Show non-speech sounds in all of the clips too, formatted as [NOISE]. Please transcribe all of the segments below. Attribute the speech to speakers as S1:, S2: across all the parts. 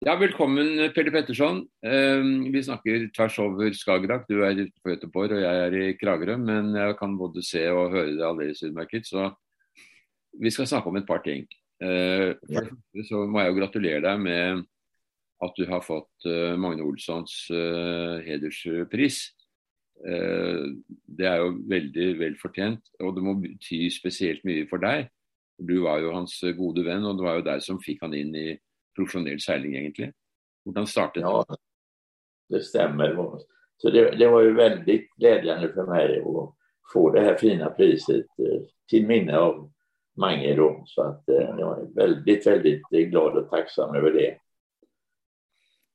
S1: Ja, velkommen Pelle Petterson. Ehm, vi snakker tvers over Skagerrak. Du er på Göteborg og jeg er i Kragerø, men jeg kan både se og høre det aldeles utmerket. Så vi skal snakke om et par ting. Ehm, for det så må jeg jo gratulere deg med at du har fått eh, Magne Olssons eh, hederspris. Ehm, det er jo veldig vel fortjent, og det må bety spesielt mye for deg. Du var jo hans gode venn, og det var jo deg som fikk han inn i professionell seiling egentlig? Hvordan startet
S2: Ja, det stämmer. Så det, det, var ju väldigt glädjande för mig att få det här fina priset eh, till minne av Mange då. Så att eh, jag är väldigt, väldigt glad och tacksam över det.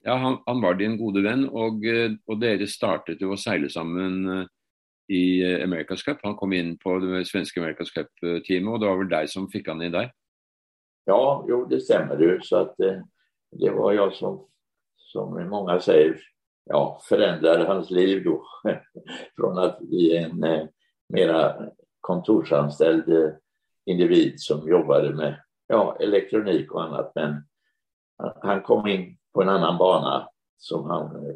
S1: Ja, han, han var din gode venn, og, eh, og dere startet jo å seile sammen i America's Cup. Han kom inn på det svenske America's Cup-teamet, og det var vel deg som fikk han inn der?
S2: Ja, jo, det stämmer ju. Så att eh, det var jag som, som många säger, ja, förändrade hans liv då. [LAUGHS] Från att bli en eh, mera kontorsanställd eh, individ som jobbade med ja, elektronik och annat. Men han kom in på en annan bana som han, eh,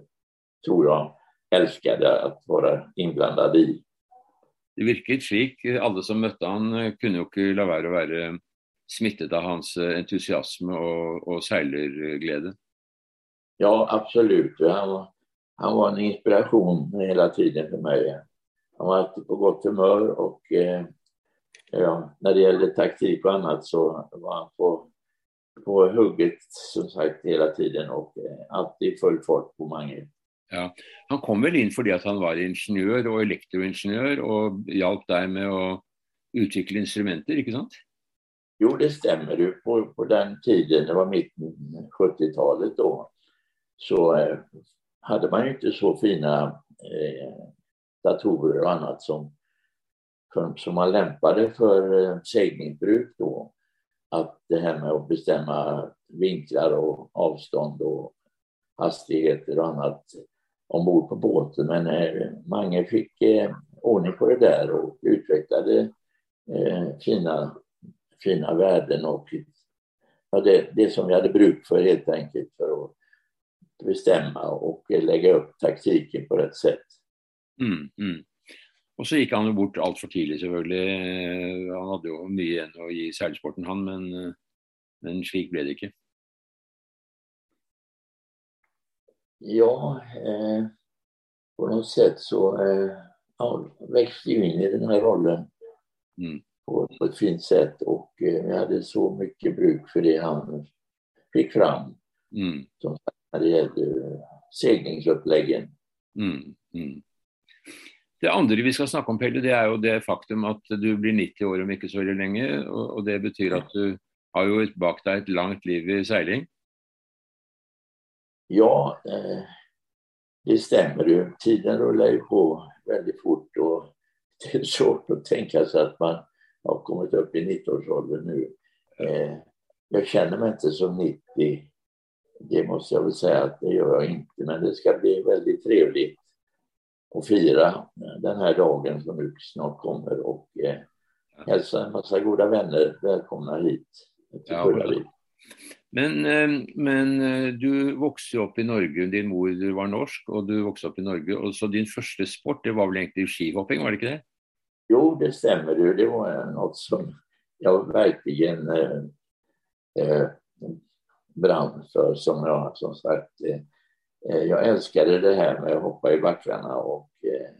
S2: tror jag, älskade att vara inblandad i.
S1: Det virket slik. Alle som møtte han kunde kunne jo ikke la være å være eh, smittet av hans eh, entusiasme och, och seilerglede?
S2: Ja, absolut. Han var, han var en inspiration hela tiden för mig. Han var alltid på gott humör och eh, ja, när det gällde taktik och annat så var han på, på hugget som sagt hela tiden och eh, alltid full fart på Mange.
S1: Ja. Han kom väl in för att han var ingenjör och elektroingenjör och hjälp dig med att utveckla instrumenter, inte sant?
S2: Jo, det stämmer ju. På, på den tiden, det var mitten 70-talet då, så eh, hade man ju inte så fina eh, datorer och annat som, som man lämpade för eh, seglingsbruk då. Att det här med att bestämma vinklar och avstånd och hastigheter och annat ombord på båten. Men eh, Mange fick eh, ordning på det där och utvecklade eh, fina fina värden och ja, det, det som vi hade bruk för helt enkelt för att bestämma och lägga upp taktiken på rätt sätt.
S1: Mm, mm. Och så gick han ju bort allt för tidigt selvfølgelig. Han hade ju mycket å gi seilsporten, han, men, men slik ble det inte.
S2: Ja, eh, på något sätt så eh, ja, växte jag in i den här rollen. Mm på, ett fint sätt och eh, vi hade så mycket bruk för det han fick fram. Mm. Som när det gällde seglingsuppläggen.
S1: Mm. Mm. Det andra vi ska snacka om Pelle, det är ju det faktum att du blir 90 år om inte så länge och, och det betyder att du har ju bak dig ett långt liv i seiling.
S2: Ja, eh, det stämmer ju. Tiden rullar ju på väldigt fort och [LAUGHS] det är svårt att tänka sig att man har kommit upp i 90-årsåldern nu. Eh, jag känner mig inte som 90. Det måste jag väl säga att det gör jag inte, men det ska bli väldigt trevligt att fira den här dagen som nu snart kommer och eh, hälsa en massa goda vänner välkomna hit till ja,
S1: men, eh, men eh, du växte upp i Norge, din mor var norsk och du växte upp i Norge. Och så din första sport det var väl egentligen skihopping, var det inte det?
S2: Jo, det stämmer ju. Det var något som jag verkligen eh, eh, brann för. Som jag som sagt, eh, jag älskade det här med att hoppa i backarna och eh,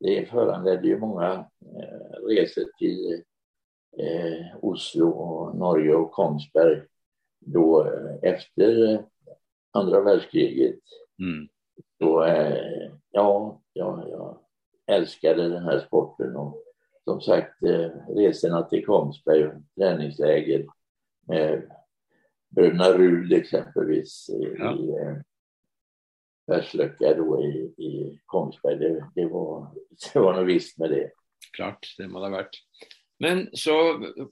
S2: det föranledde ju många resor till Oslo och Norge och Kongsberg då efter andra världskriget. Mm. Då, ja, ja, ja, älskade den här sporten och som sagt eh, resorna till Kongsberg och träningsläger med Bröderna Rud exempelvis ja. i eh, Färslöcka då i, i Kongsberg. Det, det, var, [LAUGHS] det var något visst med det.
S1: Klart, det må det ha varit. Men så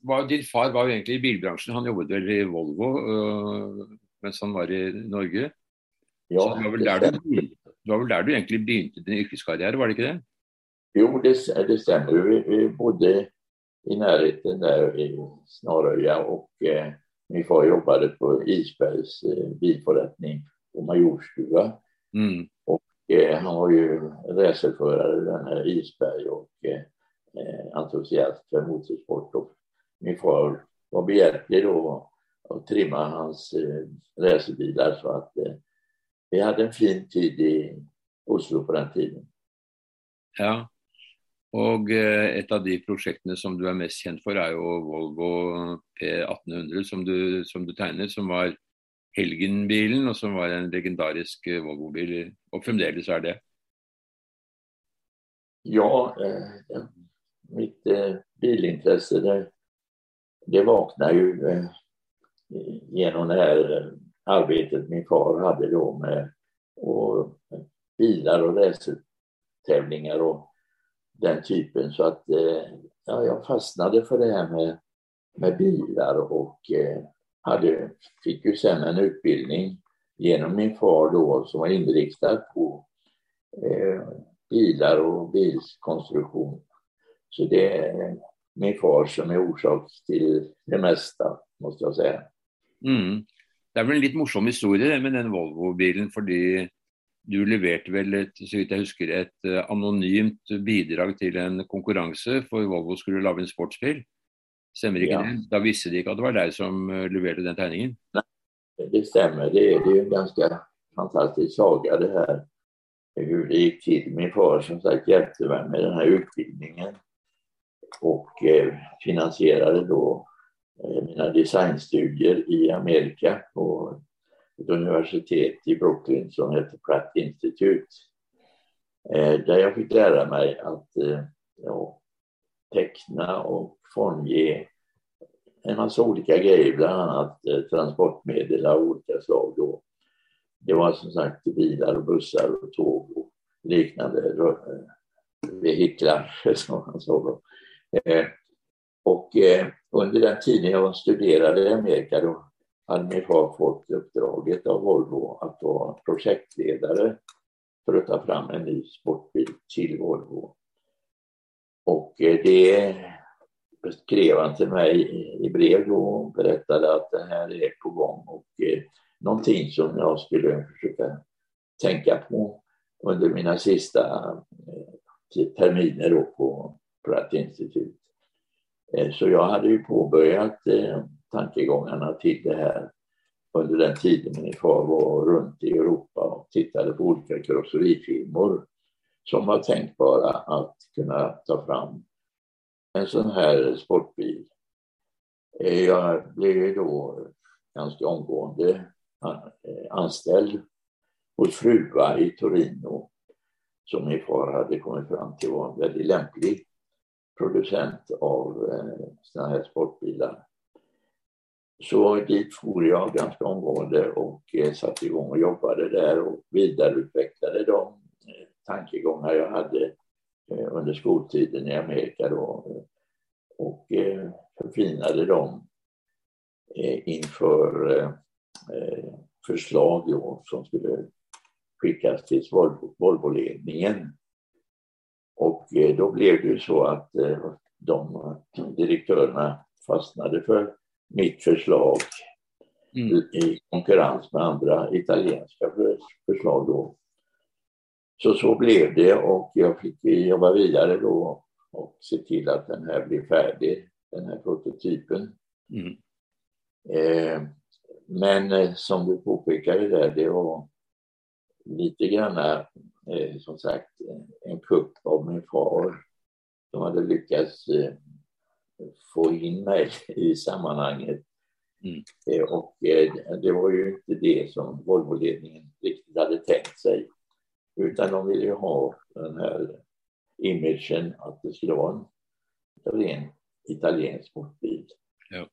S1: var din far var ju egentligen i bilbranschen. Han jobbade väl i Volvo uh, medan han var i Norge. Ja, så det var väl där du, det var väl där du egentligen började din yrkeskarriär, var det inte det?
S2: Jo, det, det stämmer. Vi, vi bodde i närheten där i Snaröja och eh, min far jobbade på Isbergs eh, bilförrättning på Majorstua. Mm. Och eh, han var ju racerförare, den här Isberg, och eh, entusiast för motorsport. Och min far var behjälplig då att trimma hans eh, racerbilar så att eh, vi hade en fin tid i Oslo på den tiden.
S1: Ja, Og eh, et ett av de prosjektene som du är mest känd för är jo Volvo P1800 som du, som du tegner, som var helgenbilen och som var en legendarisk eh, Volvo-bil, Og fremdeles er det.
S2: Ja, eh, mitt eh, bilintresse det, det vaknade ju eh, genom det här eh, arbetet min far hade då med och bilar och racertävlingar och den typen. Så att eh, ja, jag fastnade för det här med, med bilar och eh, hade, fick ju sen en utbildning genom min far då som var inriktad på eh, bilar och bilkonstruktion. Så det är min far som är orsak till det mesta, måste jag säga.
S1: Mm. Det är väl en lite morsom historia med den Volvo-bilen, för du leverte vel, et, så vidt jeg husker, et uh, anonymt bidrag til en konkurranse, for Volvo skulle lage en sportsbil. Stemmer ikke ja. det? Da visste de ikke at det var deg som uh, leverte den tegningen?
S2: Nej, det stämmer. Det är, det är en ganska fantastisk saga det här. Hur det gick till. Min far som sagt hjälpte mig med den här utbildningen och eh, finansierade då eh, mina designstudier i Amerika på ett universitet i Brooklyn som heter Pratt Institute. Eh, där jag fick lära mig att eh, ja, teckna och formge en massa olika grejer, bland annat eh, transportmedel av olika slag. Då. Det var som sagt bilar och bussar och tåg och liknande vehiklar [LAUGHS] som man sa då. Och under den tiden jag studerade i Amerika då hade min far fått uppdraget av Volvo att vara projektledare för att ta fram en ny sportbil till Volvo. Och eh, det skrev han till mig i brev då och berättade att det här är på gång och eh, någonting som jag skulle försöka tänka på under mina sista eh, terminer då på Pratt Institut. Så jag hade ju påbörjat tankegångarna till det här under den tiden min far var runt i Europa och tittade på olika karosserifilmer som var tänkbara att kunna ta fram en sån här sportbil. Eh, jag blev då ganska omgående eh, anställd hos Fruva i Torino som min far hade kommit fram till var en väldigt lämplig producent av sådana såna här sportbilar. Så dit for jag ganska omgående och eh, satte igång och jobbade där och vidareutvecklade de eh, tankegångar jag hade eh, under skoltiden i Amerika då, och förfinade dem inför förslag då, som skulle skickas till Volvo-ledningen. Och då blev det ju så att de direktörerna fastnade för mitt förslag mm. i konkurrens med andra italienska förslag då. Så så blev det och jag fick jobba vidare då och se till att den här blev färdig, den här prototypen. Mm. Eh, men eh, som du påpekade där, det var lite grann eh, som sagt en kupp av min far som hade lyckats eh, få in mig i sammanhanget. Mm. Eh, och eh, det var ju inte det som Volvoledningen riktigt hade tänkt sig. Utan de ville ju ha den här imagen att det skulle vara en ren italiensk sportbil. Ja.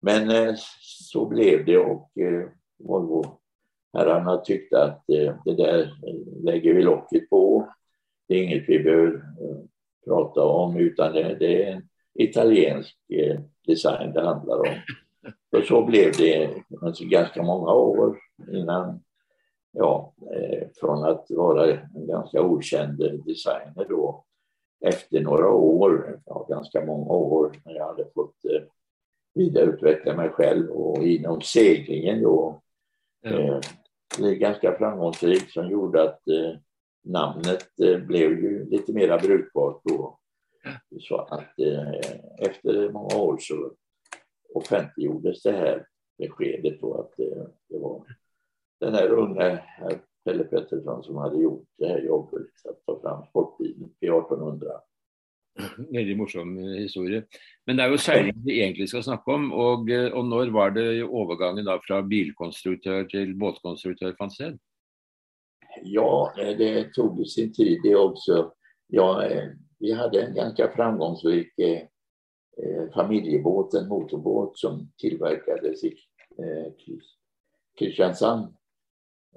S2: Men eh, så blev det och Volvo herrarna tyckte att det där lägger vi locket på. Det är inget vi behöver prata om utan det är en italiensk eh, design det handlar om. Och så blev det alltså ganska många år innan, ja, eh, från att vara en ganska okänd designer då, efter några år, ja, ganska många år, när jag hade fått eh, vidareutveckla mig själv och inom seglingen då ja. eh, ganska framgångsrik som gjorde att eh, namnet eh, blev ju lite mera brukbart då. Så att eh, efter många år så offentliggjordes det här beskedet då att eh, det var den här unga Pelle Pettersson som hade gjort det här jobbet att ta fram sportbilen till 1800.
S1: Veldig morsom eh, historie. Men det er jo seiling vi egentlig skal snakke om. Og, eh, og når var det overgangen da fra bilkonstruktør til båtkonstruktør fant sted?
S2: Ja, det tog sin tid det också. Ja, vi hade en ganska framgångsrik eh, familjebåt, en motorbåt som tillverkades i eh, Kristiansand.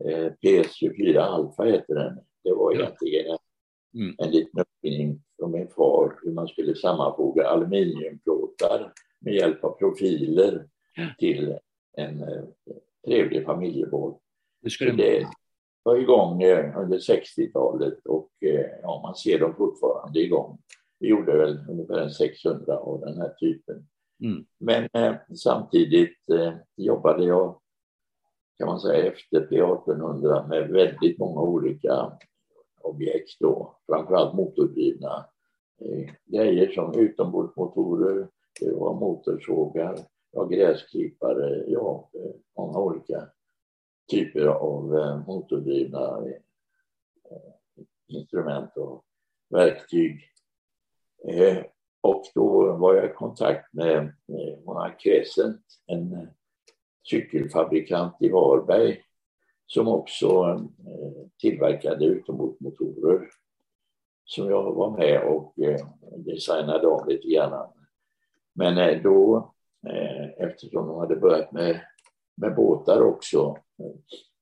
S2: Eh, PS24 Alfa heter den. Det var egentligen en, mm. en liten uppfinning från min far hur man skulle sammanfoga aluminiumplåtar med hjälp av profiler till en eh, trevlig familjebåt. Det var igång eh, under 60-talet och eh, ja, man ser dem fortfarande igång. Vi gjorde väl ungefär 600 av den här typen. Mm. Men eh, samtidigt eh, jobbade jag, kan man säga, efter P1800 med väldigt många olika objekt då, framförallt motordrivna eh, grejer som utombordsmotorer, det var motorsågar, ja, gräsklippare, ja, eh, många olika typer av eh, motordrivna eh, instrument och verktyg. Eh, och då var jag i kontakt med Mona Crescent, en cykelfabrikant i Varberg som också tillverkade utombordsmotorer som jag var med och designade av lite grann. Men då, eftersom de hade börjat med, med båtar också,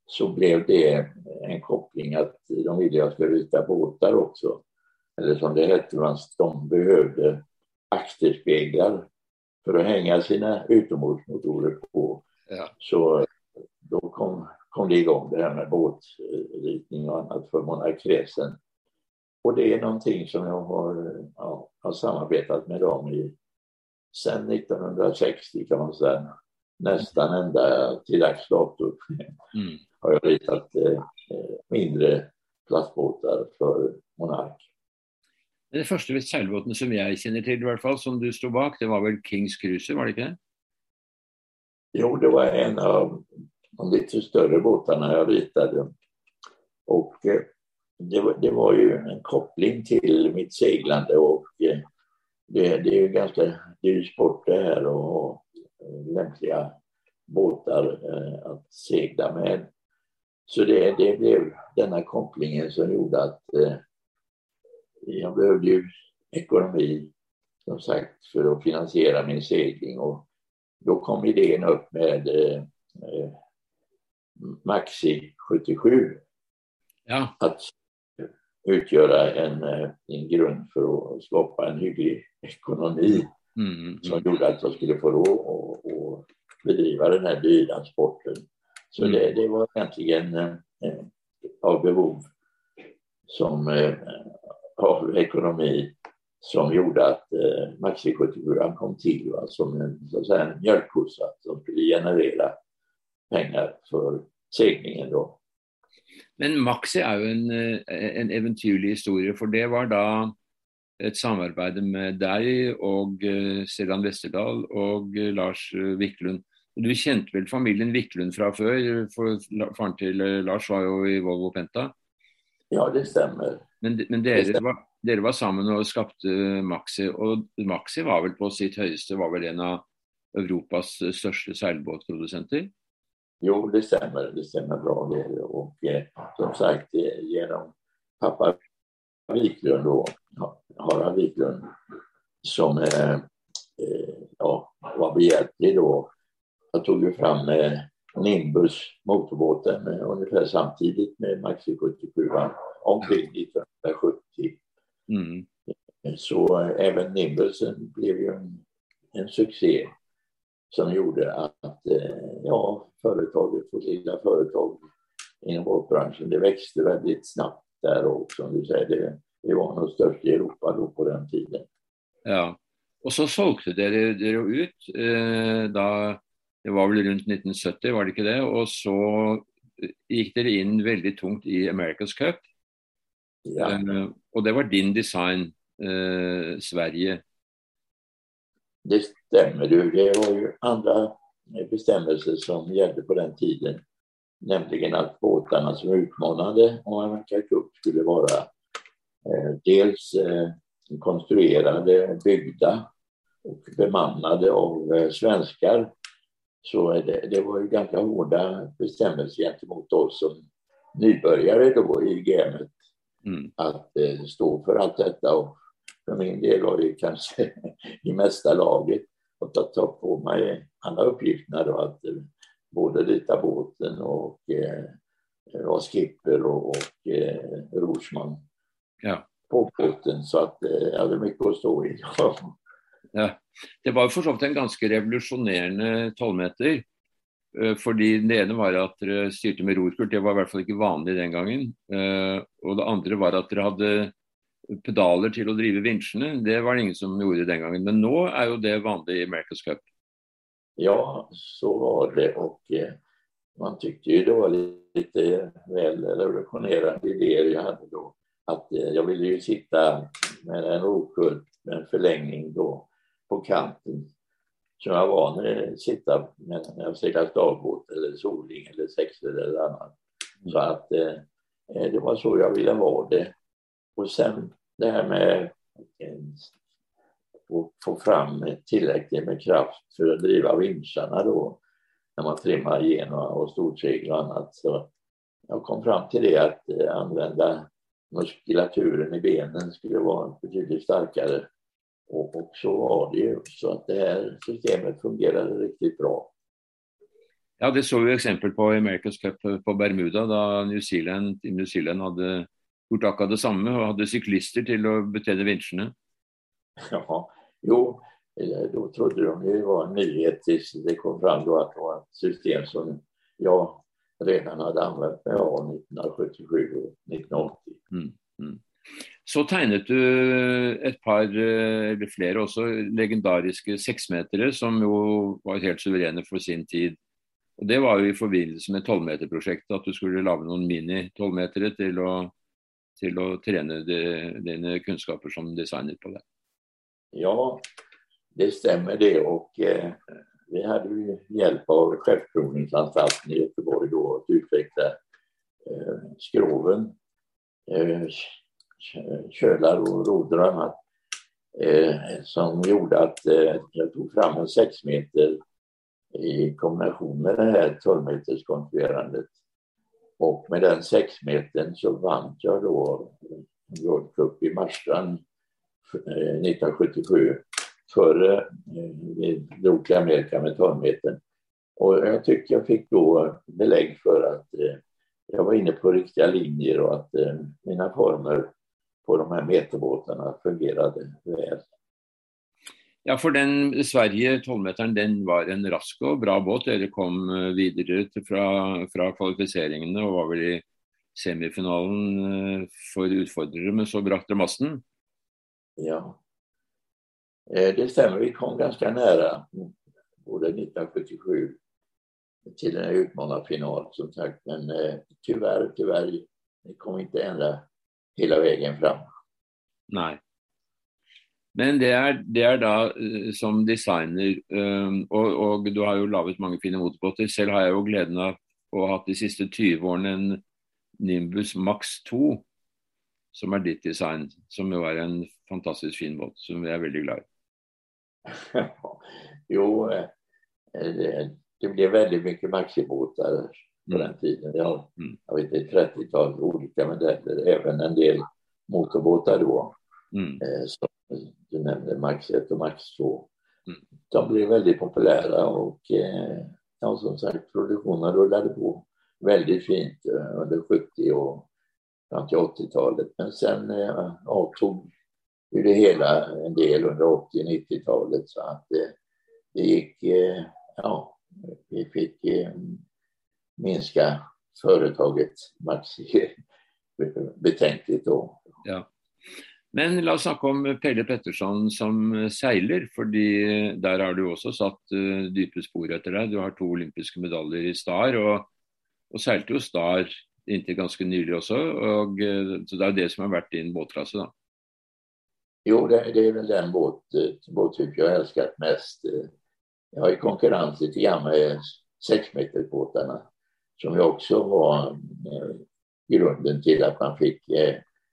S2: så blev det en koppling att de ville att jag skulle rita båtar också. Eller som det hette, de behövde akterspeglar för att hänga sina utombordsmotorer på. Ja. Så då kom, kom det igång det här med båtritning och annat för Monarkresen. Och det är någonting som jag har, ja, har samarbetat med dem i sedan 1960 kan man säga nästan ända till dags dato mm. [LAUGHS] har jag ritat eh, mindre plastbåtar för Monark.
S1: Den första seilbåten som jag känner till i alla fall, som du stod bak, det var väl Kings Cruiser, var det inte det?
S2: Jo, det var en av de lite större båtarna jag ritade. Och eh, det, var, det var ju en koppling till mitt seglande och eh, det, det är ju ganska dyr sport det här och lämpliga båtar eh, att segla med. Så det, det blev denna kopplingen som gjorde att eh, jag behövde ju ekonomi som sagt för att finansiera min segling och då kom idén upp med eh, Maxi 77. Ja. Att utgöra en, en grund för att skapa en hygglig ekonomi. Mm, mm. som gjorde att jag skulle få råd att bedriva den här dyra sporten. Så mm. det, det, var egentligen eh, av behov som, eh, av ekonomi som gjorde att eh, Maxi 77 kom till va, som en, så att säga, en mjölkkossa som skulle generera pengar för seglingen. Då.
S1: Men Maxi är ju en, eh, en eventyrlig historia, för det var då et samarbeid med deg og uh, Sedan Westerdal og uh, Lars uh, Wiklund. Du kjente vel familien Wiklund fra før? For faren til Lars var jo i Volvo Penta?
S2: Ja, det stemmer.
S1: Men, men stemmer. Var, dere, Var, sammen og skapte Maxi, og Maxi var vel på sitt høyeste var vel en av Europas største seilbåtprodusenter?
S2: Jo, det stämmer. Det stämmer bra det. Och eh, som sagt, genom pappa Wiklund då, Harald Wiklund, som eh, eh, ja, var behjälplig då. Jag tog ju fram eh, Nimbus, motorbåten, eh, ungefär samtidigt med Maxi 77 omkring 1970. Mm. Så eh, även Nimbusen blev ju en, en succé som gjorde att eh, ja, företaget, vårt lilla företag inom båtbranschen, det växte väldigt snabbt där och som du säger, det, det var nog störst i Europa då på den tiden.
S1: Ja. Och så sålde dere dere ut eh, da Det var väl runt 1970, var det inte det? Och så gick dere in väldigt tungt i America's Cup.
S2: Ja.
S1: Eh, och det var din design, eh, Sverige.
S2: Det stämmer du. Det var ju andra bestämmelser som gällde på den tiden. Nämligen att båtarna som utmanade America Cup skulle vara eh, dels eh, konstruerade, byggda och bemannade av eh, svenskar. Så det, det, var ju ganska hårda bestämmelser gentemot oss som nybörjare då i gamet. Mm. Att eh, stå för allt detta och för min del var det kanske [LAUGHS] i mesta laget att ta, på mig alla uppgifterna då att eh, både rita båten och eh, skipper och, och eh, rorsman
S1: ja.
S2: på båten så att eh, jag hade mycket att stå i. [LAUGHS]
S1: ja. Det var för så vidt en ganska revolutionerande 12 meter. Eh, fordi Det ena var att dere styrte med rorkurt, det var i alla fall inte vanligt den gången. Eh, och det andra var att dere hade pedaler till att driva vinscherna. Det var det ingen som gjorde den gången. Men nu är ju det vanligt i America's Cup.
S2: Ja, så var det och eh, man tyckte ju det var lite väl revolutionerande idéer jag hade då. Att eh, jag ville ju sitta med en rokult med en förlängning då på kanten som jag var när jag sitta när jag seglar stavbåt eller soling eller sexer eller annat. Så att eh, eh, det var så jag ville ha det. Och sen det här med att få fram tillräckligt med kraft för att driva vinsarna då när man trimmar igenom och storsegel och annat. Så jag kom fram till det att eh, använda muskulaturen i benen skulle vara betydligt starkare. Och, och så var det ju. Så att det här systemet fungerade riktigt bra.
S1: Ja, det såg vi exempel på i America's Cup på Bermuda, då New Zealand, New Zealand hade gjort akkurat det samme og hadde syklister til å betjene vinsjene.
S2: Ja, jo, eh, då trodde de ju det var en nyhet tills det kom fram då att det var ett system som jag redan hade använt mig av 1977 och 1980. Mm, mm.
S1: Så tegnet du eh, ett par, eh, eller flere også, legendariske seksmetere som jo var helt suverene for sin tid. Og Det var jo i forbindelse med tolvmeterprosjektet, at du skulle lage noen mini-tolvmetere til å till att träna dina kunskaper som designer på det.
S2: Ja, det stämmer det. Och eh, vi hade ju hjälp av Skeppsprovningsanstalten i Göteborg då att utveckla eh, skroven, eh, kölar och rodrar och annat eh, som gjorde att eh, jag tog fram en sex meter i kombination med det här 12 meters konstruerandet och med den sexmetern så vann jag då World Cup i Marstrand. Eh, 1977 före eh, vi drog till Amerika med 12-metern. Och jag tycker jag fick då belägg för att eh, jag var inne på riktiga linjer och att mina former på de här meterbåtarna fungerade väl.
S1: Ja, för den Sverige 12-meteren den var en rask och bra båt. Dere kom vidare från, från fra och var väl i semifinalen för for utfordrere, men så brakte dere masten?
S2: Ja, eh, det stämmer. Vi kom ganska nära, både 1977 till en utmanarfinal som sagt. Men eh, tyvärr, tyvärr, det kom inte ända hela vägen fram.
S1: Nej. Men det er, det er da eh, som designer, ehm, Och og, og, du har jo laget mange fine motorbåter. Selv har jeg jo gleden av å ha hatt de siste 20 årene en Nimbus Max 2, som er ditt design. Som jo er en fantastisk fin båt, som vi er veldig glad i. [LAUGHS]
S2: jo, eh, det, det blev väldigt mycket maxibåtar på mm. den tiden. Jag, mm. jag vet ett 30-tal olika modeller, även en del motorbåtar då. Mm. Eh, som du nämnde Max 1 och Max 2. Mm. De blev väldigt populära och eh, ja, som sagt produktionen rullade på väldigt fint eh, under 70 och fram till 80-talet. Men sen eh, avtog ju det hela en del under 80 90-talet så att eh, det gick, eh, ja, vi fick eh, minska företaget Maxi [LAUGHS] betänkligt då.
S1: Ja. Men låt oss snakke om Pelle Petterson som seiler, fordi eh, där har du också satt eh, uh, dype spor etter deg. Du har två olympiska medaljer i Star, och og seilte jo Star inntil ganske nylig også. Og, eh, så det er det som har vært din båtklasse, da.
S2: Jo, det, det är väl den båt, eh, båttyp jag älskat mest. Eh, jag har ju konkurrens lite grann med sexmetersbåtarna som ju också var grunden till att man fick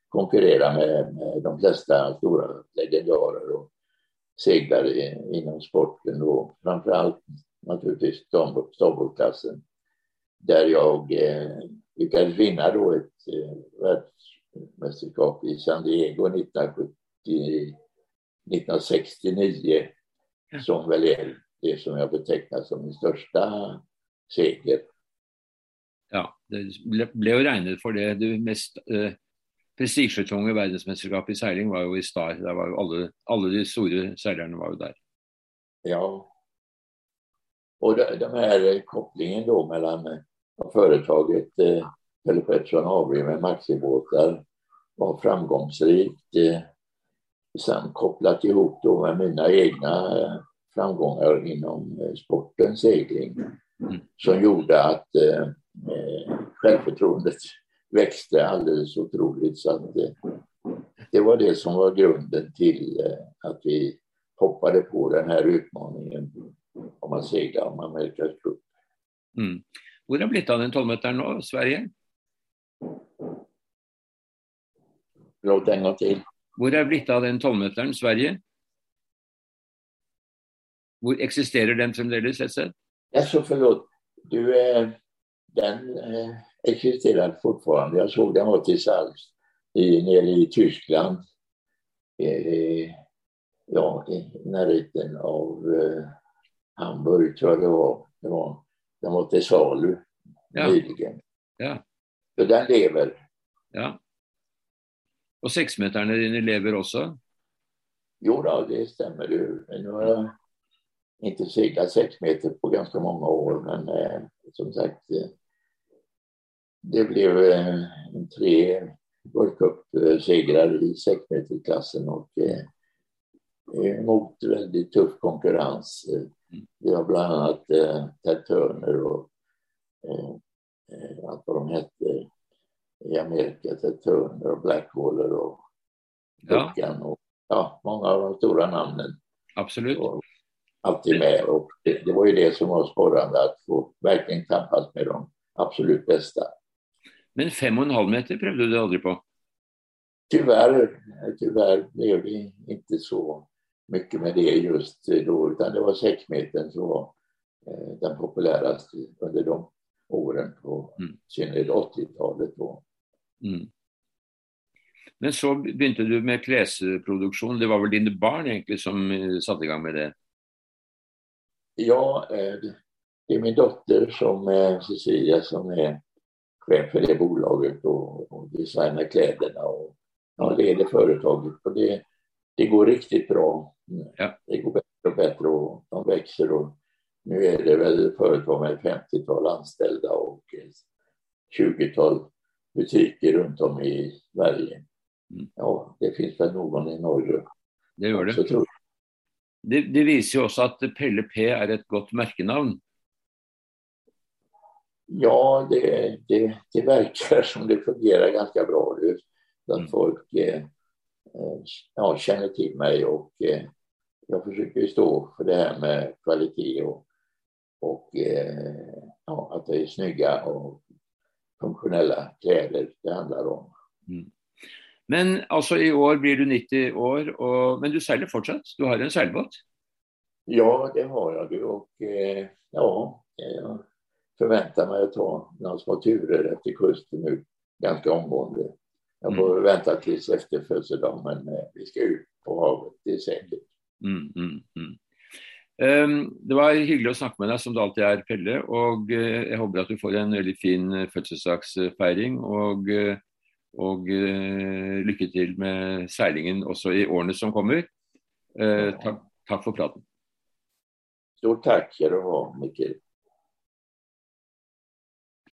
S2: konkurrera med, med de flesta stora legendarer och seglare inom sporten och framförallt naturligtvis ståndbåtsklassen där jag eh, lyckades vinna då ett eh, världsmästerskap i San Diego 1970, 1969 som väl är det som jag betecknar som min största seger.
S1: Ja, det ble, jo regnet for det. Du mest eh, prestisjetunge verdensmesterskapet i seiling var jo i Star. Der var jo alle, alle de store seilerne var jo der.
S2: Ja. Och de, de här kopplingen då mellan företaget eh, Pelle Pettersson AB med maxibåtar var framgångsrikt. Eh, sen kopplat ihop då med mina egna eh, framgångar inom eh, sporten segling mm. som gjorde att eh, eh, självförtroendet [LAUGHS] växte alldeles otroligt. Så att, eh, det var det som var grunden till eh, att vi hoppade på den här utmaningen om att segla om Amerikas Cup.
S1: Mm. Hvor har blitt av den tolvmeteren nå, Sverige?
S2: Förlåt, en gång till.
S1: Hvor er blitt av den tolvmeteren, Sverige? Hvor eksisterer den fremdeles et sted?
S2: Alltså förlåt, du, eh, den eh, existerar fortfarande. Jag såg den var till salgs i, nere i Tyskland. Ja, i närheten av eh, Hamburg tror jag det var. Det var den var till salu ja. nyligen.
S1: Ja.
S2: Så den lever.
S1: Ja. Och sexmetarna dina lever också?
S2: Jo, då, det stämmer. Nu har jag inte seglat sex meter på ganska många år, men eh, som sagt, eh, det blev eh, tre World Cup-segrar i sexmetersklassen och eh, mot väldigt tuff konkurrens. Har bland annat eh, Ted Turner och eh, allt vad de hette i Amerika, Ted Turner och Blackwaller och Buchan ja. och ja, många av de stora namnen.
S1: Absolut. Och,
S2: alltid med. Och det, det, var ju det som var sporrande, att få verkligen tampas med de absolut bästa.
S1: Men fem och en halv meter prövade du aldrig på?
S2: Tyvärr, tyvärr blev det inte så mycket med det just då, utan det var sex meter som var eh, den populäraste under de åren på mm. synnerhet 80-talet. Mm.
S1: Men så började du med klädsproduktion. Det var väl dina barn egentligen som eh, satte igång med det?
S2: Ja, eh, det är min dotter som är Cecilia som är chef för det bolaget och, och designar kläderna och ja, leder företaget. Och det, det går riktigt bra. Ja. Det går bättre och bättre och de växer och nu är det väl företag med 50-tal anställda och 20-tal butiker runt om i Sverige. Mm. Ja, det finns väl någon i Norge.
S1: Det gör det. Så tror det, det, viser jo også at Pelle P är ett gott märkenamn.
S2: Ja, det, det, det, verkar som det fungerar ganska bra. Att mm. folk eh, ja, känner till mig och eh, jag försöker stå för det här med kvalitet och, och eh, ja, att det är snygga och funktionella kläder det handlar om. Mm.
S1: Men alltså i år blir du 90 år, och, men du seiler fortsatt? Du har en seilbåt?
S2: Ja, det har jag och eh, ja, jag förväntar mig att ta några små turer efter kusten nu ganska omgående. Jag får mm. vänta tills efter födelsedagen, men eh, vi ska ut på havet, det är säkert. Mm, mm,
S1: mm. Um, det var hyggelig å snakke med deg, som det alltid er, Pelle. Og uh, jeg håper at du får en veldig fin fødselsdagsfeiring. Og uh, og uh, lykke til med seilingen også i årene som kommer. Uh, takk, takk, for praten.
S2: Stort tack ska du ha, Mikael.